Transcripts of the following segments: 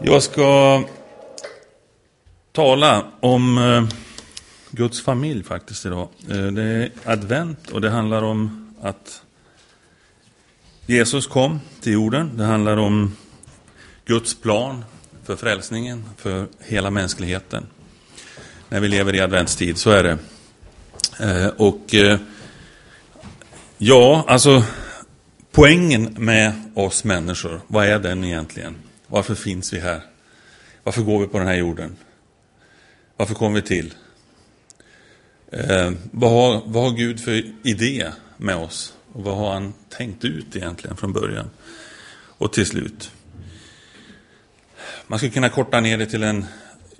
Jag ska tala om eh, Guds familj faktiskt idag. Eh, det är advent och det handlar om att Jesus kom till jorden. Det handlar om Guds plan för frälsningen, för hela mänskligheten. När vi lever i adventstid, så är det. Eh, och ja, alltså poängen med oss människor, vad är den egentligen? Varför finns vi här? Varför går vi på den här jorden? Varför kom vi till? Eh, vad, har, vad har Gud för idé med oss? Och vad har han tänkt ut egentligen från början och till slut? Man skulle kunna korta ner det till en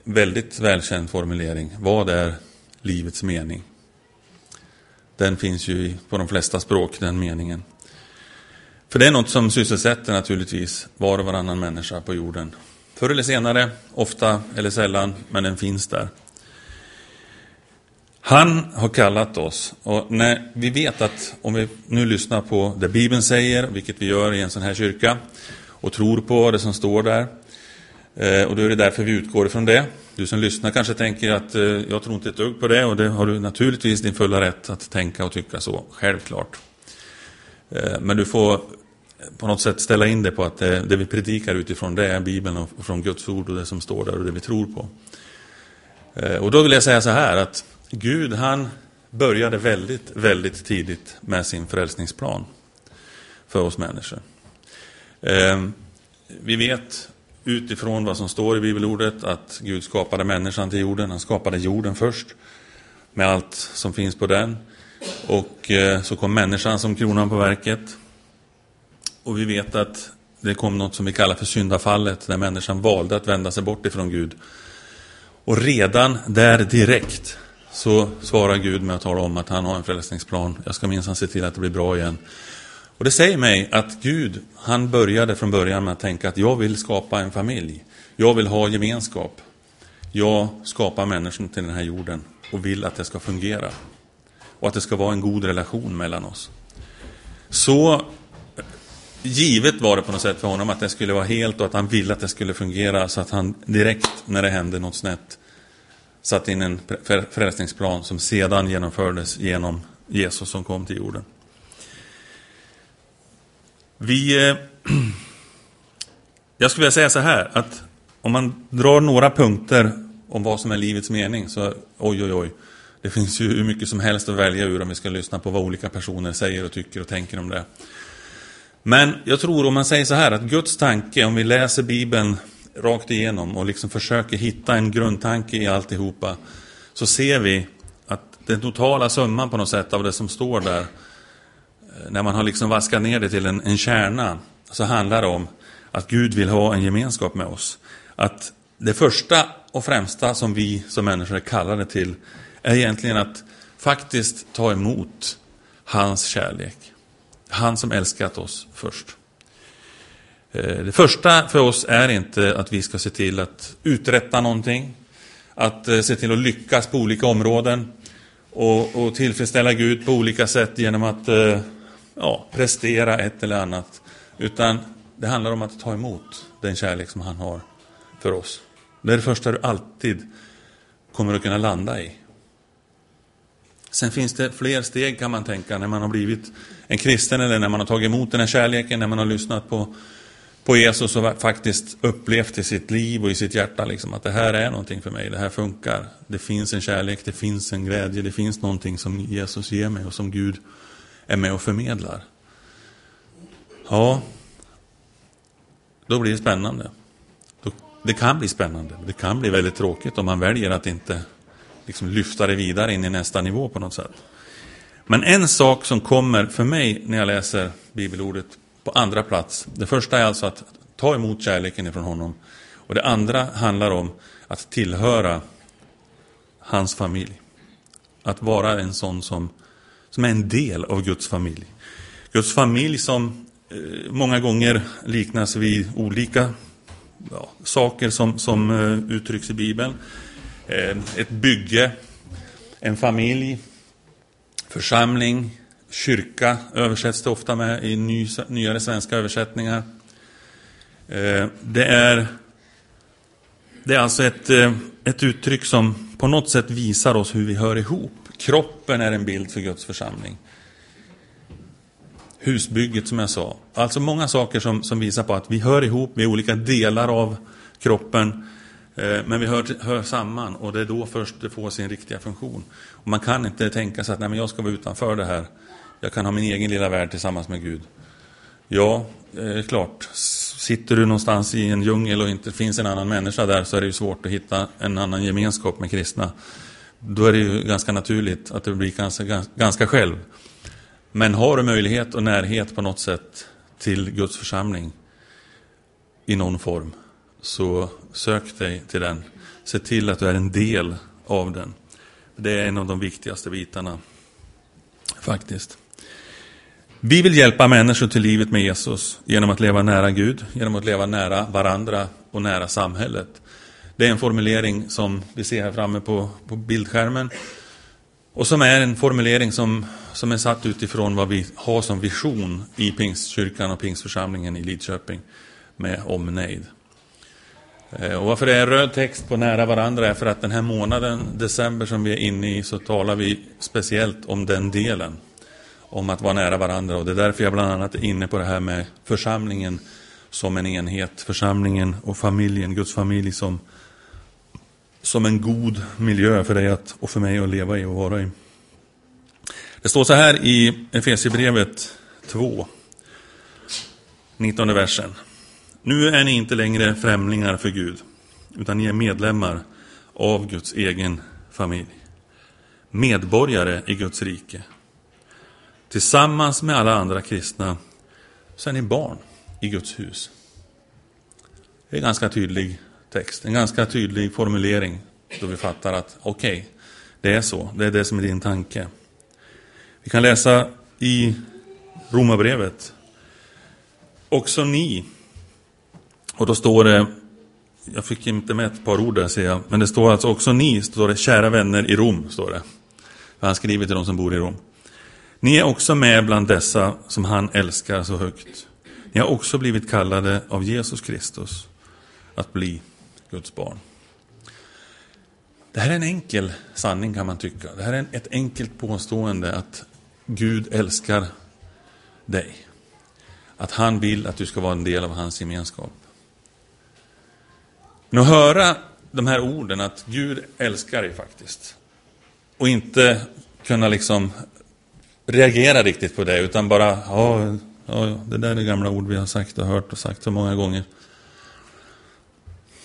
väldigt välkänd formulering. Vad är livets mening? Den finns ju på de flesta språk, den meningen. För det är något som sysselsätter naturligtvis var och varannan människa på jorden. Förr eller senare, ofta eller sällan, men den finns där. Han har kallat oss och när vi vet att om vi nu lyssnar på det Bibeln säger, vilket vi gör i en sån här kyrka, och tror på det som står där, eh, och då är det därför vi utgår ifrån det. Du som lyssnar kanske tänker att eh, jag tror inte ett dugg på det och det har du naturligtvis din fulla rätt att tänka och tycka så, självklart. Eh, men du får på något sätt ställa in det på att det, det vi predikar utifrån det är Bibeln och från Guds ord och det som står där och det vi tror på. Eh, och då vill jag säga så här att Gud han började väldigt, väldigt tidigt med sin frälsningsplan för oss människor. Eh, vi vet utifrån vad som står i bibelordet att Gud skapade människan till jorden. Han skapade jorden först med allt som finns på den. Och så kom människan som kronan på verket. Och vi vet att det kom något som vi kallar för syndafallet, när människan valde att vända sig bort ifrån Gud. Och redan där direkt så svarar Gud med att tala om att han har en frälsningsplan. Jag ska minsann se till att det blir bra igen. Och det säger mig att Gud, han började från början med att tänka att jag vill skapa en familj. Jag vill ha gemenskap. Jag skapar människan till den här jorden och vill att det ska fungera. Och att det ska vara en god relation mellan oss. Så givet var det på något sätt för honom att det skulle vara helt och att han ville att det skulle fungera så att han direkt när det hände något snett satte in en frälsningsplan som sedan genomfördes genom Jesus som kom till jorden. Vi, eh, jag skulle vilja säga så här att om man drar några punkter om vad som är livets mening så oj oj oj. Det finns ju hur mycket som helst att välja ur om vi ska lyssna på vad olika personer säger och tycker och tänker om det. Men jag tror om man säger så här att Guds tanke, om vi läser Bibeln rakt igenom och liksom försöker hitta en grundtanke i alltihopa, så ser vi att den totala summan på något sätt av det som står där, eh, när man har liksom vaskat ner det till en, en kärna, så handlar det om att Gud vill ha en gemenskap med oss. Att det första och främsta som vi som människor är kallade till är egentligen att faktiskt ta emot hans kärlek. Han som älskat oss först. Eh, det första för oss är inte att vi ska se till att uträtta någonting, att eh, se till att lyckas på olika områden och, och tillfredsställa Gud på olika sätt genom att eh, ja, prestera ett eller annat. Utan det handlar om att ta emot den kärlek som han har för oss. Det är det första du alltid kommer att kunna landa i. Sen finns det fler steg kan man tänka när man har blivit en kristen eller när man har tagit emot den här kärleken, när man har lyssnat på, på Jesus och faktiskt upplevt i sitt liv och i sitt hjärta liksom, att det här är någonting för mig, det här funkar. Det finns en kärlek, det finns en glädje, det finns någonting som Jesus ger mig och som Gud är med och förmedlar. Ja, då blir det spännande. Det kan bli spännande, det kan bli väldigt tråkigt om man väljer att inte liksom lyfta det vidare in i nästa nivå på något sätt. Men en sak som kommer för mig när jag läser bibelordet på andra plats. Det första är alltså att ta emot kärleken ifrån honom. Och det andra handlar om att tillhöra hans familj. Att vara en sån som, som är en del av Guds familj. Guds familj som eh, många gånger liknas vid olika ja, saker som, som eh, uttrycks i Bibeln. Eh, ett bygge, en familj, församling, kyrka översätts det ofta med i ny, nyare svenska översättningar. Eh, det är det är alltså ett, eh, ett uttryck som på något sätt visar oss hur vi hör ihop. Kroppen är en bild för Guds församling. Husbygget som jag sa. Alltså många saker som, som visar på att vi hör ihop, vi är olika delar av kroppen. Eh, men vi hör, hör samman och det är då först det får sin riktiga funktion. Och man kan inte tänka sig att Nej, men jag ska vara utanför det här. Jag kan ha min egen lilla värld tillsammans med Gud. Ja, eh, klart. Sitter du någonstans i en djungel och inte finns en annan människa där så är det ju svårt att hitta en annan gemenskap med kristna. Då är det ju ganska naturligt att du blir ganska, ganska själv. Men har du möjlighet och närhet på något sätt till Guds församling i någon form så sök dig till den. Se till att du är en del av den. Det är en av de viktigaste bitarna faktiskt. Vi vill hjälpa människor till livet med Jesus genom att leva nära Gud, genom att leva nära varandra och nära samhället. Det är en formulering som vi ser här framme på, på bildskärmen och som är en formulering som, som är satt utifrån vad vi har som vision i Pingstkyrkan och Pingstförsamlingen i Lidköping med omnejd. Eh, och varför det är röd text på nära varandra är för att den här månaden, december som vi är inne i, så talar vi speciellt om den delen om att vara nära varandra. Och det är därför jag bland annat är inne på det här med församlingen som en enhet. Församlingen och familjen, Guds familj som, som en god miljö för dig att, och för mig att leva i och vara i. Det står så här i Efesierbrevet 2, 19 versen. Nu är ni inte längre främlingar för Gud, utan ni är medlemmar av Guds egen familj. Medborgare i Guds rike Tillsammans med alla andra kristna så är ni barn i Guds hus. Det är en ganska tydlig text, en ganska tydlig formulering då vi fattar att okej, okay, det är så, det är det som är din tanke. Vi kan läsa i Romarbrevet. Också ni. Och då står det, jag fick inte med ett par ord där ser jag, men det står alltså också ni, står det, kära vänner i Rom, står det. För han skriver till de som bor i Rom. Ni är också med bland dessa som han älskar så högt. Ni har också blivit kallade av Jesus Kristus att bli Guds barn. Det här är en enkel sanning kan man tycka. Det här är ett enkelt påstående att Gud älskar dig. Att han vill att du ska vara en del av hans gemenskap. Men att höra de här orden att Gud älskar dig faktiskt. Och inte kunna liksom reagera riktigt på det, utan bara, ja, ja, det där är gamla ord vi har sagt och hört och sagt så många gånger.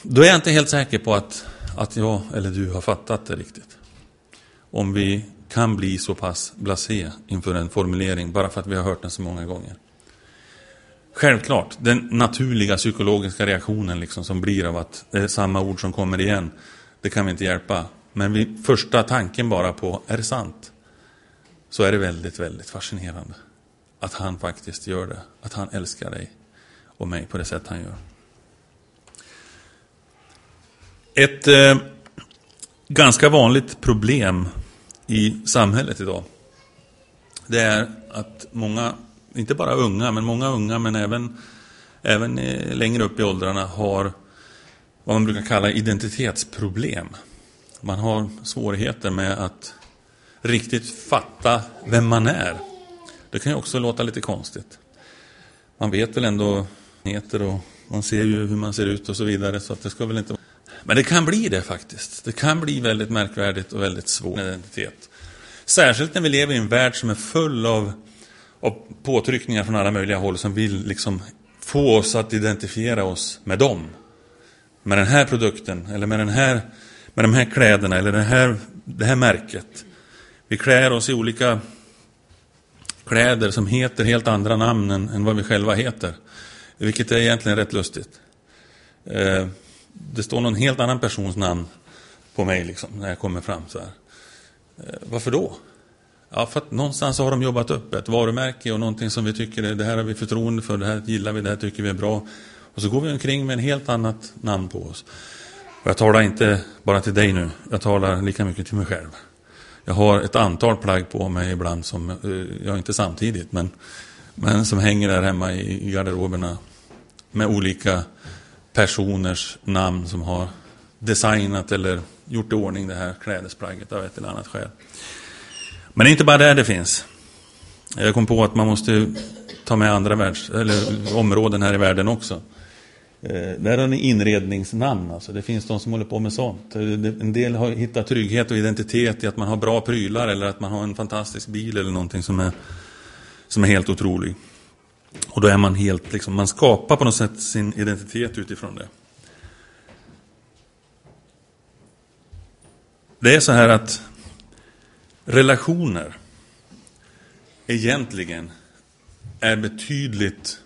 Då är jag inte helt säker på att, att jag eller du har fattat det riktigt. Om vi kan bli så pass blasé inför en formulering bara för att vi har hört den så många gånger. Självklart, den naturliga psykologiska reaktionen liksom som blir av att det är samma ord som kommer igen, det kan vi inte hjälpa. Men vi, första tanken bara på, är det sant? så är det väldigt, väldigt fascinerande att han faktiskt gör det. Att han älskar dig och mig på det sätt han gör. Ett eh, ganska vanligt problem i samhället idag det är att många, inte bara unga, men många unga men även, även eh, längre upp i åldrarna har vad man brukar kalla identitetsproblem. Man har svårigheter med att riktigt fatta vem man är. Det kan ju också låta lite konstigt. Man vet väl ändå heter och man ser ju hur man ser ut och så vidare. Så att det ska väl inte... Men det kan bli det faktiskt. Det kan bli väldigt märkvärdigt och väldigt svår identitet. Särskilt när vi lever i en värld som är full av, och påtryckningar från alla möjliga håll som vill liksom få oss att identifiera oss med dem. Med den här produkten eller med, den här, med de här kläderna eller det här, det här märket. Vi klär oss i olika kläder som heter helt andra namn än, än vad vi själva heter. Vilket är egentligen rätt lustigt. Eh, det står någon helt annan persons namn på mig liksom, när jag kommer fram så här. Eh, varför då? Ja, för att någonstans har de jobbat upp ett varumärke och någonting som vi tycker är, det här har vi förtroende för, det här gillar vi, det här tycker vi är bra. Och så går vi omkring med en helt annat namn på oss. Och jag talar inte bara till dig nu, jag talar lika mycket till mig själv. Jag har ett antal plagg på mig ibland som, jag ja inte samtidigt, men, men som hänger där hemma i garderoberna med olika personers namn som har designat eller gjort i ordning det här klädesplagget av ett eller annat skäl. Men det är inte bara där det finns. Jag kom på att man måste ta med andra världs, eller områden här i världen också. Eh, där har ni inredningsnamn. Alltså. Det finns de som håller på med sånt. Eh, en del har hittat trygghet och identitet i att man har bra prylar eller att man har en fantastisk bil eller någonting som är, som är helt otrolig. Och då är man helt, liksom, man skapar på något sätt sin identitet utifrån det. Det är så här att relationer egentligen är betydligt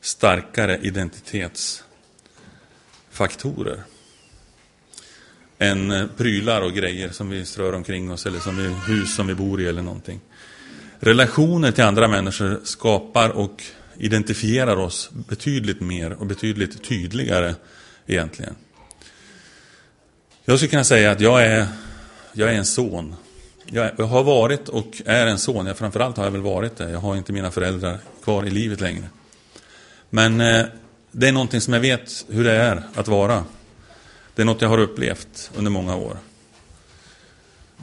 starkare identitetsfaktorer än eh, prylar och grejer som vi strör omkring oss eller som vi, hus som vi bor i eller någonting. Relationer till andra människor skapar och identifierar oss betydligt mer och betydligt tydligare egentligen. Jag skulle kunna säga att jag är, jag är en son. Jag, har varit och är en son. Jag, framförallt har jag väl varit det. Jag har inte mina föräldrar kvar i livet längre. Men eh, det är någonting som jag vet hur det är att vara. Det är något jag har upplevt under många år.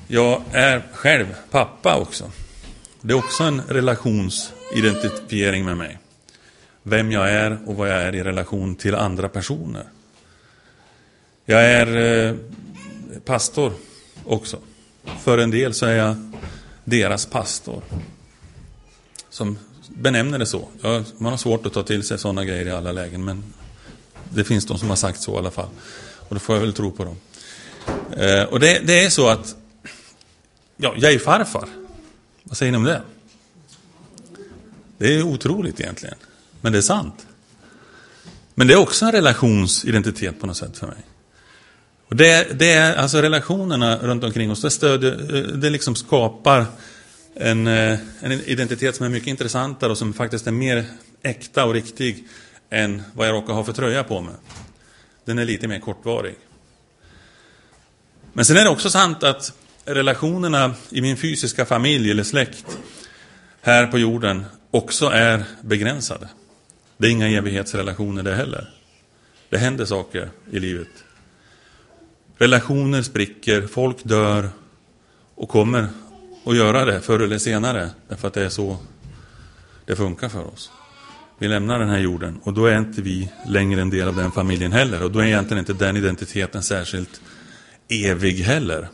Jag är själv pappa också. Det är också en relationsidentifiering med mig. Vem jag är och vad jag är i relation till andra personer. Jag är eh, pastor också. För en del så är jag deras pastor. Som benämner det så. man har svårt att ta till sig sådana grejer i alla lägen. Men det finns de som har sagt så i alla fall. Och då får jag väl tro på dem. Eh, och det, det, är så att ja, jag är farfar. Vad säger ni om det? Det är otroligt egentligen. Men det är sant. Men det är också en relationsidentitet på något sätt för mig. Och det, det är alltså relationerna runt omkring oss, det, stödjer, eh, det liksom skapar en, eh, en identitet som är mycket intressantare och som faktiskt är mer äkta och riktig än vad jag råkar ha för tröja på mig. Den är lite mer kortvarig. Men sen är det också sant att relationerna i min fysiska familj eller släkt här på jorden också är begränsade. Det är inga evighetsrelationer det heller. Det händer saker i livet. Relationer spricker, folk dör och kommer att göra det förr eller senare. Därför att det är så det funkar för oss. Vi lämnar den här jorden och då är inte vi längre en del av den familjen heller. Och då är egentligen inte den identiteten särskilt evig heller.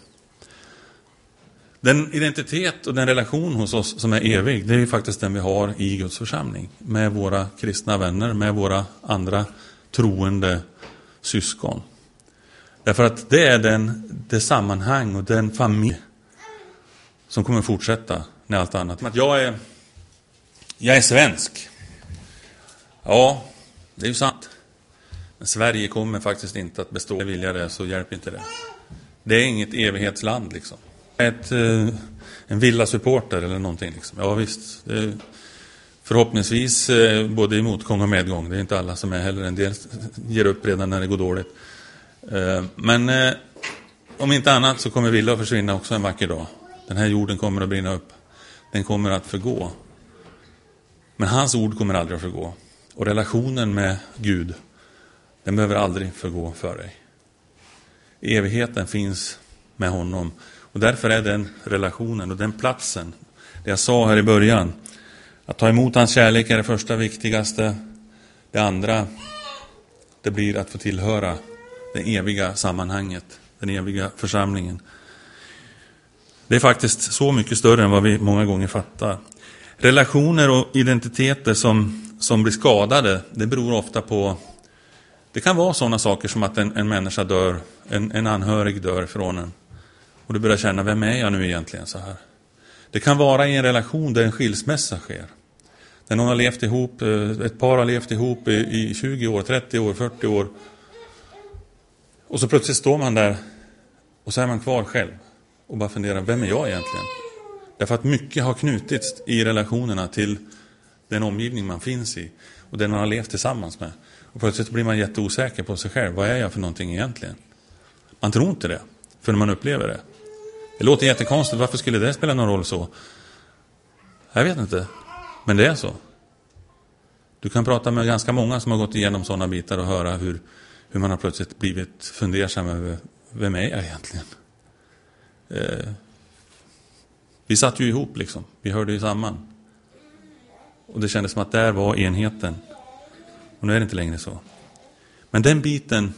Den identitet och den relation hos oss som är evig, det är ju faktiskt den vi har i Guds församling. Med våra kristna vänner, med våra andra troende syskon. Därför att det är den, det sammanhang och den familj som kommer fortsätta när allt annat. Att jag är, jag är svensk. Ja, det är ju sant. Men Sverige kommer faktiskt inte att bestå. Vill jag det så hjälper inte det. Det är inget evighetsland liksom. Ett, eh, en villasupporter eller någonting. Liksom. Ja visst. Det, förhoppningsvis eh, både i motgång och medgång. Det är inte alla som är heller. En del ger upp redan när det går dåligt. Eh, men eh, om inte annat så kommer Villa att försvinna också en vacker dag. Den här jorden kommer att brinna upp. Den kommer att förgå. Men hans ord kommer aldrig att förgå. Och relationen med Gud, den behöver aldrig förgå för dig. Evigheten finns med honom. Och därför är den relationen och den platsen, det jag sa här i början, att ta emot hans kärlek är det första viktigaste. Det andra, det blir att få tillhöra det eviga sammanhanget, den eviga församlingen. Det är faktiskt så mycket större än vad vi många gånger fattar. Relationer och identiteter som, som blir skadade, det beror ofta på... Det kan vara sådana saker som att en, en människa dör, en, en anhörig dör från en. Och du börjar känna, vem är jag nu egentligen så här? Det kan vara i en relation där en skilsmässa sker. Där någon har levt ihop, eh, ett par har levt ihop i, i 20 år, 30 år, 40 år och så plötsligt står man där och så är man kvar själv och bara funderar, vem är jag egentligen? Därför att mycket har knutits i relationerna till den omgivning man finns i och den man har levt tillsammans med. Och plötsligt blir man jätteosäker på sig själv. Vad är jag för någonting egentligen? Man tror inte det, förrän man upplever det. Det låter jättekonstigt, varför skulle det spela någon roll så? Jag vet inte, men det är så. Du kan prata med ganska många som har gått igenom sådana bitar och höra hur hur man har plötsligt blivit fundersam över vem är jag egentligen? Eh, vi satt ju ihop liksom, vi hörde ju samman. Och det kändes som att där var enheten. Och nu är det inte längre så. Men den biten,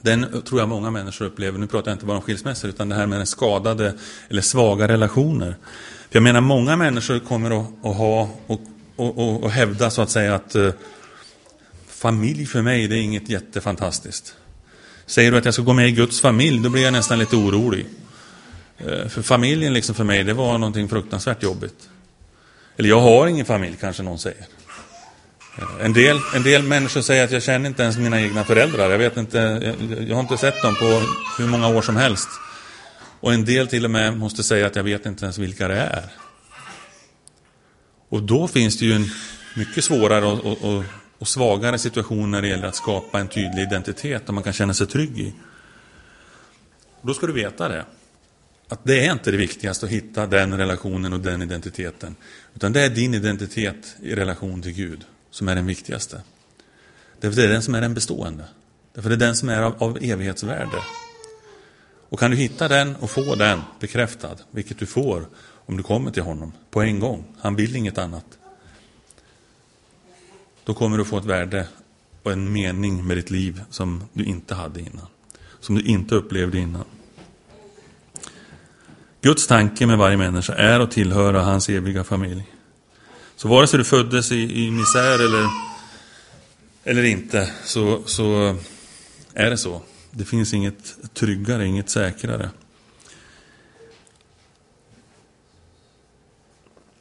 den tror jag många människor upplever. Nu pratar jag inte bara om skilsmässor, utan det här med skadade eller svaga relationer. För jag menar, många människor kommer att, att ha och, och, och, och, hävda så att säga att eh, familj för mig, det är inget jättefantastiskt. Säger du att jag ska gå med i Guds familj, då blir jag nästan lite orolig. Eh, för familjen liksom för mig, det var någonting fruktansvärt jobbigt. Eller jag har ingen familj, kanske någon säger. Eh, en del, en del människor säger att jag känner inte ens mina egna föräldrar. Jag, vet inte, jag, jag har inte sett dem på hur många år som helst. Och en del till och med måste säga att jag vet inte ens vilka det är. Och då finns det ju en mycket svårare och, och, och, och svagare situation när det gäller att skapa en tydlig identitet som man kan känna sig trygg i. Då ska du veta det. Att det är inte det viktigaste att hitta den relationen och den identiteten. Utan det är din identitet i relation till Gud som är den viktigaste. Därför det är den som är den bestående. Därför det är den som är av, av evighetsvärde. Och kan du hitta den och få den bekräftad, vilket du får om du kommer till honom på en gång, han vill inget annat. Då kommer du få ett värde och en mening med ditt liv som du inte hade innan. Som du inte upplevde innan. Guds tanke med varje människa är att tillhöra hans eviga familj. Så vare sig du föddes i, i misär eller, eller inte, så, så är det så. Det finns inget tryggare, inget säkrare.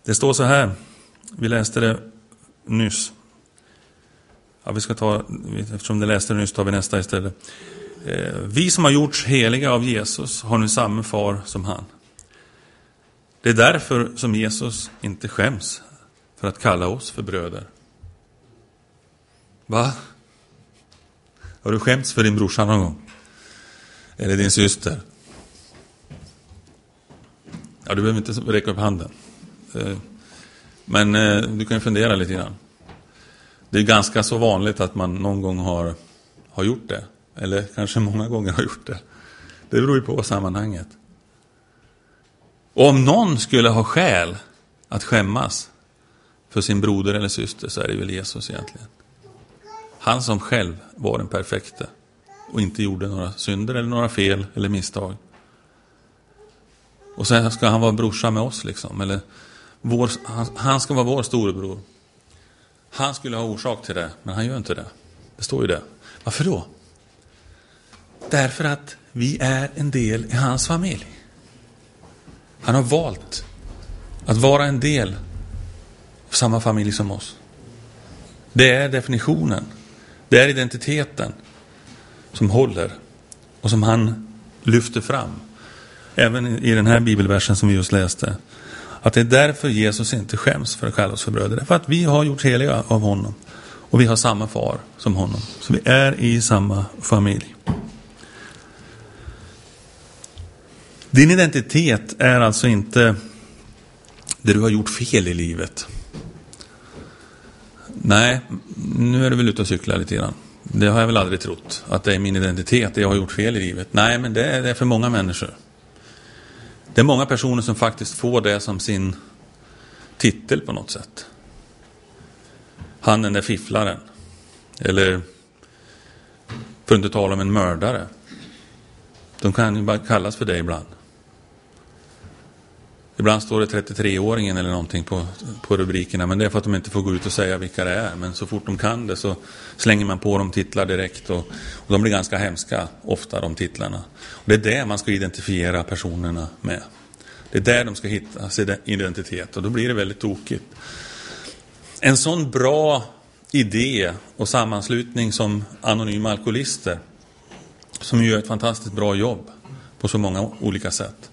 Det står så här, vi läste det nyss. Ja, vi ska ta, eftersom du läste det nyss tar vi nästa istället. Eh, vi som har gjorts heliga av Jesus har nu samma far som han. Det är därför som Jesus inte skäms för att kalla oss för bröder. Va? Har du skämts för din brorsa någon gång? Eller din syster? Ja, du behöver inte räcka upp handen. Eh, men eh, du kan ju fundera lite grann. Det är ganska så vanligt att man någon gång har, har gjort det. Eller kanske många gånger har gjort det. Det beror ju på sammanhanget. Och om någon skulle ha skäl att skämmas för sin broder eller syster så är det väl Jesus egentligen. Han som själv var den perfekte och inte gjorde några synder eller några fel eller misstag. Och sen ska han vara brorsa med oss liksom. Eller vår, han ska vara vår storebror. Han skulle ha orsak till det, men han gör inte det. Det står ju det. Varför då? Därför att vi är en del i hans familj. Han har valt att vara en del av samma familj som oss. Det är definitionen. Det är identiteten som håller och som han lyfter fram. Även i den här bibelversen som vi just läste. Att det är därför Jesus inte skäms för att kalla oss för bröder. För att vi har gjort heliga av honom. Och vi har samma far som honom. Så vi är i samma familj. Din identitet är alltså inte det du har gjort fel i livet. Nej, nu är du väl ute och cyklar lite grann. Det har jag väl aldrig trott, att det är min identitet, det jag har gjort fel i livet. Nej, men det är det för många människor. Det är många personer som faktiskt får det som sin titel på något sätt. Han den där fifflaren. Eller, för att inte tala om en mördare. De kan ju bara kallas för det ibland. Ibland står det 33-åringen eller någonting på, på rubrikerna, men det är för att de inte får gå ut och säga vilka det är. Men så fort de kan det så slänger man på dem titlar direkt och, och de blir ganska hemska, ofta de titlarna. Och det är det man ska identifiera personerna med. Det är där de ska hitta sin identitet och då blir det väldigt tokigt. En sån bra idé och sammanslutning som Anonyma Alkoholister, som gör ett fantastiskt bra jobb på så många olika sätt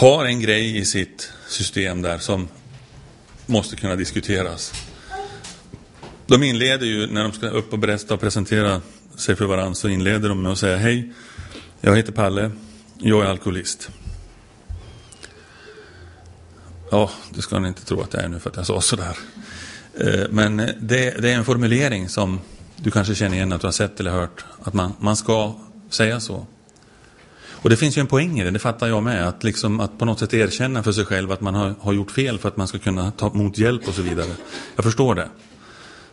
har en grej i sitt system där som måste kunna diskuteras. De inleder ju, när de ska upp och berätta och presentera sig för varandra, så inleder de med att säga Hej, jag heter Palle, jag är alkoholist. Ja, det ska ni inte tro att jag är nu för att jag sa sådär. Eh, men det, det är en formulering som Du kanske känner igen att du har sett eller hört att man, man ska säga så. Och det finns ju en poäng i det, det fattar jag med. Att, liksom, att på något sätt erkänna för sig själv att man har, har gjort fel för att man ska kunna ta emot hjälp och så vidare. Jag förstår det.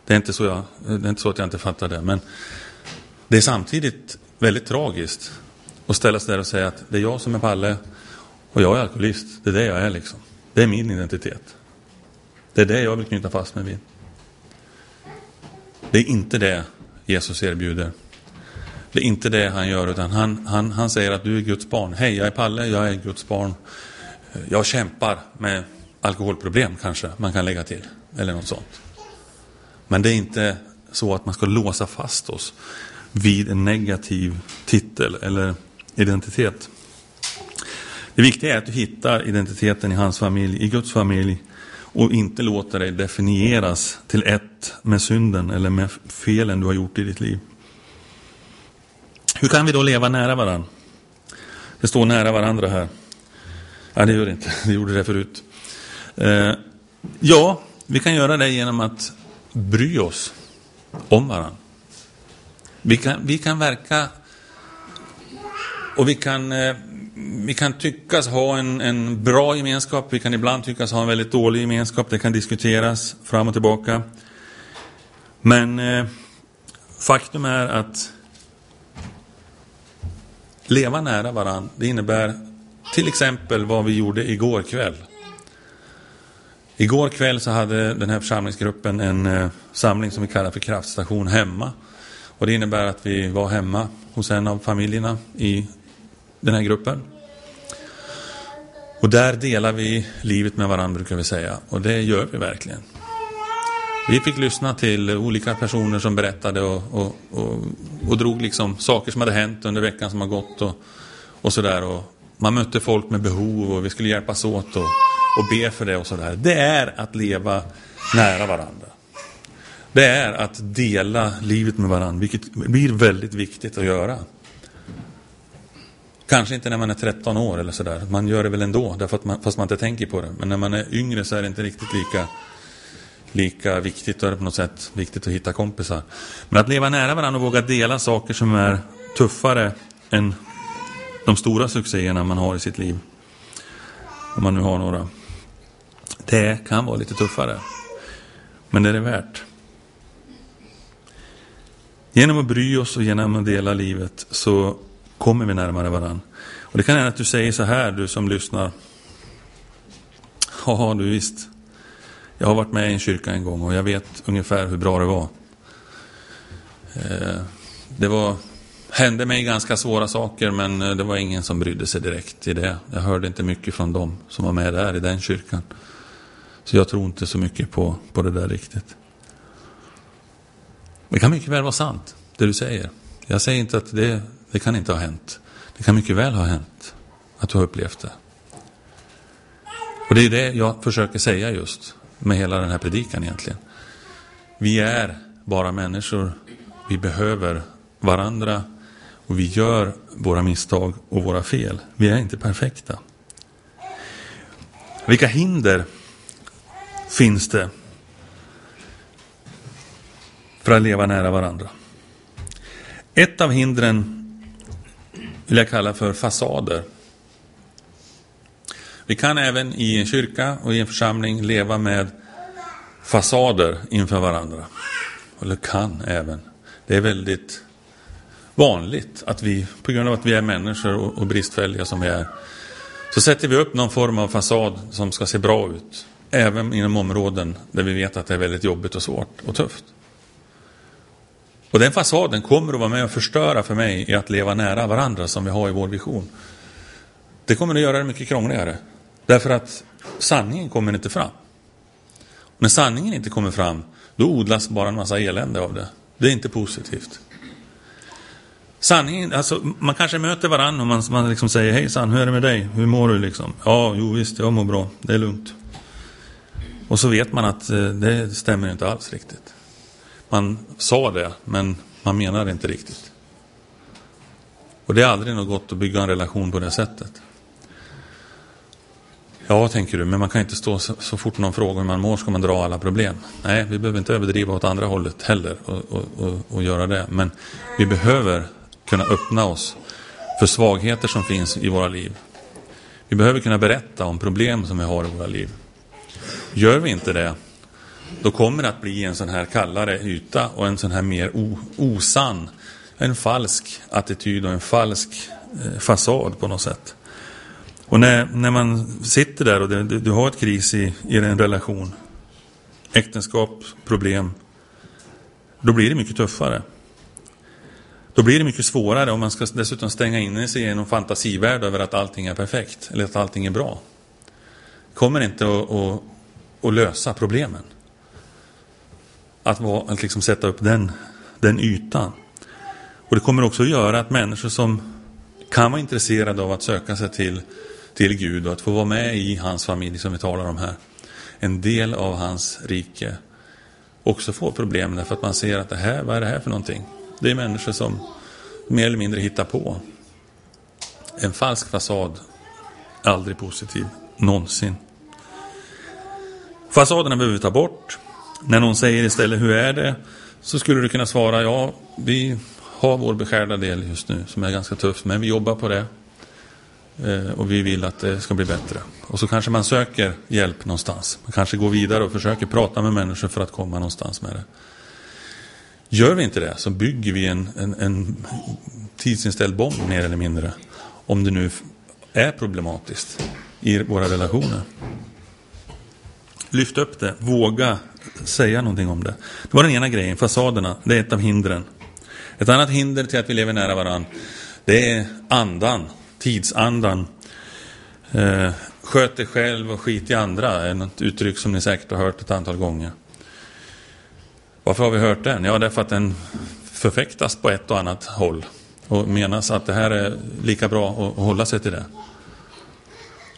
Det är, inte så jag, det är inte så att jag inte fattar det. Men det är samtidigt väldigt tragiskt att ställa sig där och säga att det är jag som är Palle och jag är alkoholist. Det är det jag är liksom. Det är min identitet. Det är det jag vill knyta fast mig vid. Det är inte det Jesus erbjuder. Det är inte det han gör, utan han, han, han säger att du är Guds barn. Hej, jag är Palle, jag är Guds barn. Jag kämpar med alkoholproblem kanske, man kan lägga till. Eller något sånt. Men det är inte så att man ska låsa fast oss vid en negativ titel eller identitet. Det viktiga är att du hittar identiteten i hans familj, i Guds familj och inte låter dig definieras till ett med synden eller med felen du har gjort i ditt liv. Hur kan vi då leva nära varandra? Det står nära varandra här. Nej, det gör det inte. Det gjorde det förut. Eh, ja, vi kan göra det genom att bry oss om varandra. Vi kan, vi kan verka och vi kan, eh, vi kan tyckas ha en, en bra gemenskap, vi kan ibland tyckas ha en väldigt dålig gemenskap, det kan diskuteras fram och tillbaka. Men eh, faktum är att leva nära varandra, det innebär till exempel vad vi gjorde igår kväll. Igår kväll så hade den här församlingsgruppen en eh, samling som vi kallar för kraftstation hemma. Och det innebär att vi var hemma hos en av familjerna i den här gruppen. Och där delar vi livet med varandra brukar vi säga. Och det gör vi verkligen. Vi fick lyssna till olika personer som berättade och, och, och, och drog liksom saker som hade hänt under veckan som har gått och, och sådär. Man mötte folk med behov och vi skulle hjälpas åt och, och be för det och sådär. Det är att leva nära varandra. Det är att dela livet med varandra, vilket blir väldigt viktigt att göra. Kanske inte när man är 13 år eller sådär. Man gör det väl ändå, därför att man, fast man inte tänker på det. Men när man är yngre så är det inte riktigt lika, lika viktigt. Då är det på något sätt viktigt att hitta kompisar. Men att leva nära varandra och våga dela saker som är tuffare än de stora succéerna man har i sitt liv. Om man nu har några. Det kan vara lite tuffare. Men det är det värt. Genom att bry oss och genom att dela livet så kommer vi närmare varandra. Och det kan hända att du säger så här, du som lyssnar. Ja, du visst. Jag har varit med i en kyrka en gång och jag vet ungefär hur bra det var. Eh, det var, hände mig ganska svåra saker men eh, det var ingen som brydde sig direkt i det. Jag hörde inte mycket från dem som var med där i den kyrkan. Så jag tror inte så mycket på, på det där riktigt. Det kan mycket väl vara sant, det du säger. Jag säger inte att det, det kan inte ha hänt. Det kan mycket väl ha hänt att du har upplevt det. Och det är det jag försöker säga just med hela den här predikan egentligen. Vi är bara människor. Vi behöver varandra och vi gör våra misstag och våra fel. Vi är inte perfekta. Vilka hinder finns det för att leva nära varandra? Ett av hindren vill jag kalla för fasader. Vi kan även i en kyrka och i en församling leva med fasader inför varandra. Eller kan även. Det är väldigt vanligt att vi, på grund av att vi är människor och bristfälliga som vi är, så sätter vi upp någon form av fasad som ska se bra ut. Även inom områden där vi vet att det är väldigt jobbigt och svårt och tufft. Och den fasaden kommer att vara med och förstöra för mig i att leva nära varandra som vi har i vår vision. Det kommer att göra det mycket krångligare. Därför att sanningen kommer inte fram. Och när sanningen inte kommer fram, då odlas bara en massa elände av det. Det är inte positivt. Sanningen, alltså man kanske möter varandra och man, man liksom säger Hejsan, hur är det med dig? Hur mår du liksom? Ja, jo visst, jag mår bra. Det är lugnt. Och så vet man att eh, det stämmer inte alls riktigt. Man sa det, men man menar det inte riktigt. Och det är aldrig något gott att bygga en relation på det sättet. Ja, tänker du, men man kan inte stå så, så fort någon frågar hur man mår ska man dra alla problem. Nej, vi behöver inte överdriva åt andra hållet heller och, och, och, och göra det. Men vi behöver kunna öppna oss för svagheter som finns i våra liv. Vi behöver kunna berätta om problem som vi har i våra liv. Gör vi inte det, då kommer det att bli en sån här kallare yta och en sån här mer osann, en falsk attityd och en falsk eh, fasad på något sätt. Och när, när man sitter där och det, du, du har ett kris i, i en relation, äktenskap, problem, då blir det mycket tuffare. Då blir det mycket svårare om man ska dessutom stänga in sig i någon fantasivärld över att allting är perfekt eller att allting är bra. Det kommer inte att, att, att lösa problemen. Att, vara, att liksom sätta upp den, den ytan. Och det kommer också att göra att människor som kan vara intresserade av att söka sig till, till Gud och att få vara med i hans familj som vi talar om här. En del av hans rike. Också får problem därför att man ser att det här, vad är det här för någonting? Det är människor som mer eller mindre hittar på. En falsk fasad, aldrig positiv, någonsin. Fasaderna behöver vi ta bort. När någon säger istället hur är det? Så skulle du kunna svara ja, vi har vår beskärda del just nu som är ganska tuff, men vi jobbar på det. Eh, och vi vill att det ska bli bättre. Och så kanske man söker hjälp någonstans. Man kanske går vidare och försöker prata med människor för att komma någonstans med det. Gör vi inte det så bygger vi en, en, en tidsinställd bomb mer eller mindre. Om det nu är problematiskt i våra relationer. Lyft upp det, våga säga någonting om det. Det var den ena grejen, fasaderna, det är ett av hindren. Ett annat hinder till att vi lever nära varandra, det är andan, tidsandan. Eh, sköt dig själv och skit i andra är ett uttryck som ni säkert har hört ett antal gånger. Varför har vi hört den? Ja, därför att den förfäktas på ett och annat håll. Och menas att det här är lika bra att hålla sig till det.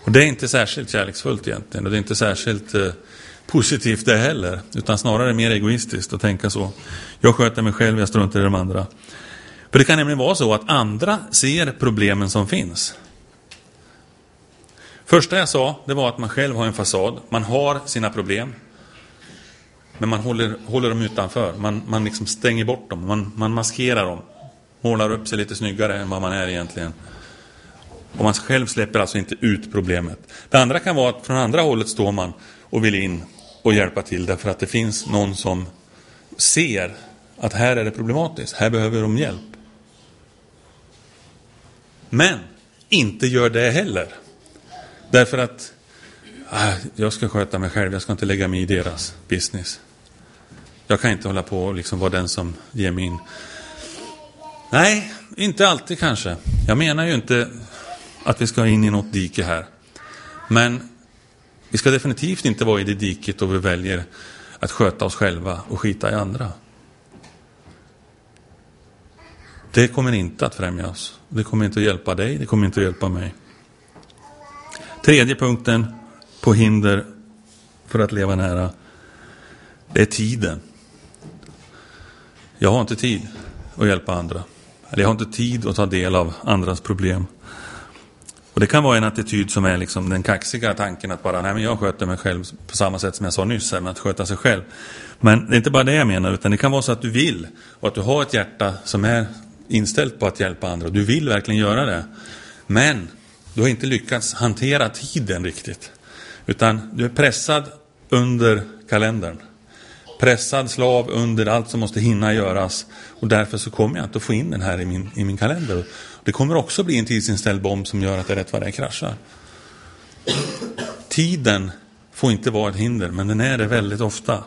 Och det är inte särskilt kärleksfullt egentligen. Och det är inte särskilt eh, positivt det heller. Utan snarare mer egoistiskt att tänka så. Jag sköter mig själv, jag struntar i de andra. För det kan nämligen vara så att andra ser problemen som finns. Första jag sa, det var att man själv har en fasad. Man har sina problem. Men man håller, håller dem utanför. Man, man liksom stänger bort dem. Man, man maskerar dem. Målar upp sig lite snyggare än vad man är egentligen. Och man själv släpper alltså inte ut problemet. Det andra kan vara att från andra hållet står man och vill in och hjälpa till därför att det finns någon som ser att här är det problematiskt. Här behöver de hjälp. Men inte gör det heller. Därför att ah, jag ska sköta mig själv, jag ska inte lägga mig i deras business. Jag kan inte hålla på och liksom vara den som ger mig in. Nej, inte alltid kanske. Jag menar ju inte att vi ska in i något dike här. Men vi ska definitivt inte vara i det diket och vi väljer att sköta oss själva och skita i andra. Det kommer inte att främja oss. Det kommer inte att hjälpa dig, det kommer inte att hjälpa mig. Tredje punkten på hinder för att leva nära, det är tiden. Jag har inte tid att hjälpa andra. Eller jag har inte tid att ta del av andras problem. Och Det kan vara en attityd som är liksom den kaxiga tanken att bara, nej men jag sköter mig själv på samma sätt som jag sa nyss, här, med att sköta sig själv. Men det är inte bara det jag menar, utan det kan vara så att du vill och att du har ett hjärta som är inställt på att hjälpa andra. Du vill verkligen göra det. Men du har inte lyckats hantera tiden riktigt. Utan du är pressad under kalendern pressad slav under allt som måste hinna göras. Och därför så kommer jag inte att få in den här i min, i min kalender. Det kommer också bli en tidsinställd bomb som gör att det rätt vad det är kraschar. Tiden får inte vara ett hinder, men den är det väldigt ofta.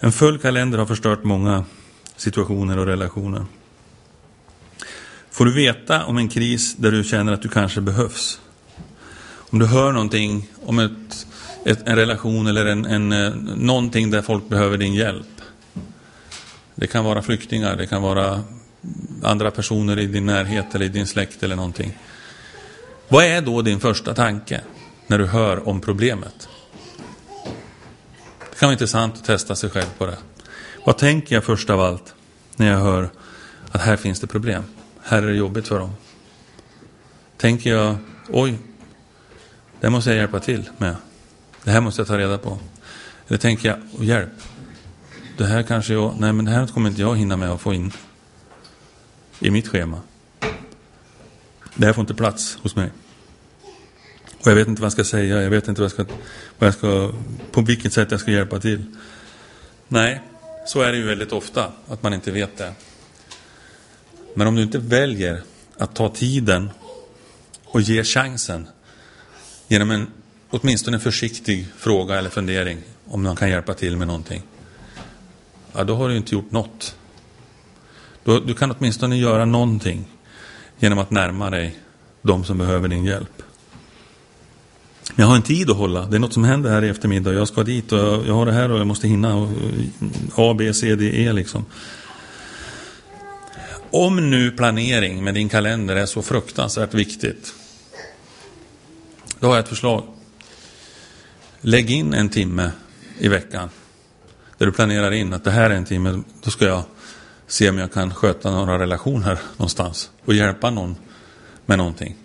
En full kalender har förstört många situationer och relationer. Får du veta om en kris där du känner att du kanske behövs? Om du hör någonting om ett ett, en relation eller en, en, eh, någonting där folk behöver din hjälp. Det kan vara flyktingar, det kan vara andra personer i din närhet eller i din släkt eller någonting. Vad är då din första tanke när du hör om problemet? Det kan vara intressant att testa sig själv på det. Vad tänker jag först av allt när jag hör att här finns det problem? Här är det jobbigt för dem. Tänker jag, oj, Det måste jag hjälpa till med. Det här måste jag ta reda på. Eller tänker jag, hjälp. Det här kanske jag, nej men det här kommer inte jag hinna med att få in i mitt schema. Det här får inte plats hos mig. Och jag vet inte vad jag ska säga, jag vet inte vad jag ska, vad jag ska, på vilket sätt jag ska hjälpa till. Nej, så är det ju väldigt ofta, att man inte vet det. Men om du inte väljer att ta tiden och ge chansen genom en åtminstone en försiktig fråga eller fundering om man kan hjälpa till med någonting. Ja, då har du inte gjort något. Du, du kan åtminstone göra någonting genom att närma dig de som behöver din hjälp. Jag har en tid att hålla. Det är något som händer här i eftermiddag. Jag ska dit och jag, jag har det här och jag måste hinna. Och, A, B, C, D, E liksom. Om nu planering med din kalender är så fruktansvärt viktigt. Då har jag ett förslag. Lägg in en timme i veckan. Där du planerar in att det här är en timme. Då ska jag se om jag kan sköta några relationer någonstans. Och hjälpa någon med någonting.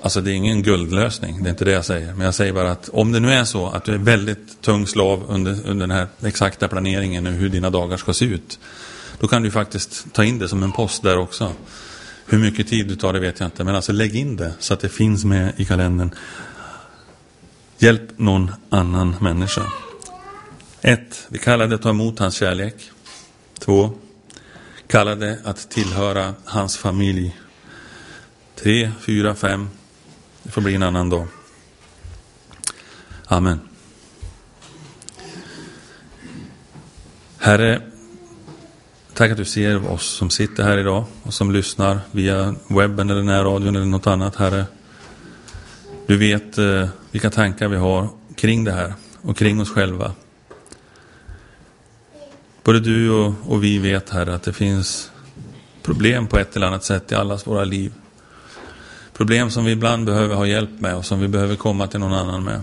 Alltså det är ingen guldlösning, det är inte det jag säger. Men jag säger bara att om det nu är så att du är väldigt tung slav under, under den här exakta planeringen hur dina dagar ska se ut. Då kan du faktiskt ta in det som en post där också. Hur mycket tid du tar det vet jag inte. Men alltså lägg in det så att det finns med i kalendern. Hjälp någon annan människa. 1. Vi kallar det att ta emot hans kärlek. 2. Kalla det att tillhöra hans familj. Tre, fyra, fem. Det får bli en annan dag. Amen. Herre, tack att du ser oss som sitter här idag och som lyssnar via webben eller närradion eller något annat, Herre. Du vet eh, vilka tankar vi har kring det här och kring oss själva. Både du och, och vi vet, Herre, att det finns problem på ett eller annat sätt i allas våra liv. Problem som vi ibland behöver ha hjälp med och som vi behöver komma till någon annan med.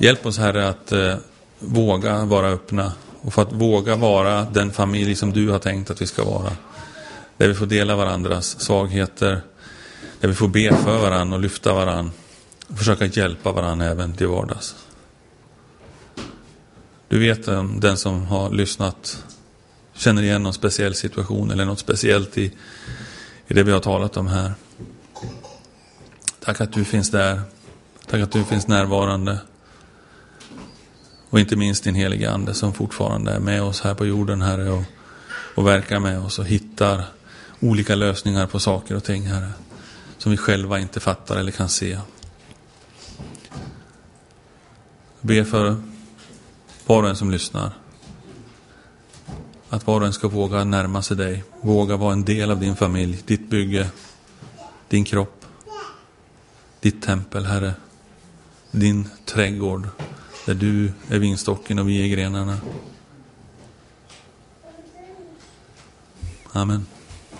Hjälp oss Herre att eh, våga vara öppna och för att våga vara den familj som du har tänkt att vi ska vara. Där vi får dela varandras svagheter, där vi får be för varandra och lyfta varandra och försöka hjälpa varandra även till vardags. Du vet eh, den som har lyssnat känner igen någon speciell situation eller något speciellt i, i det vi har talat om här. Tack att du finns där. Tack att du finns närvarande. Och inte minst din heliga Ande som fortfarande är med oss här på jorden, Herre, och, och verkar med oss och hittar olika lösningar på saker och ting, Herre, som vi själva inte fattar eller kan se. Jag ber för var och en som lyssnar. Att var och en ska våga närma sig dig, våga vara en del av din familj, ditt bygge, din kropp, ditt tempel, Herre. Din trädgård, där du är vinstocken och vi är grenarna. Amen.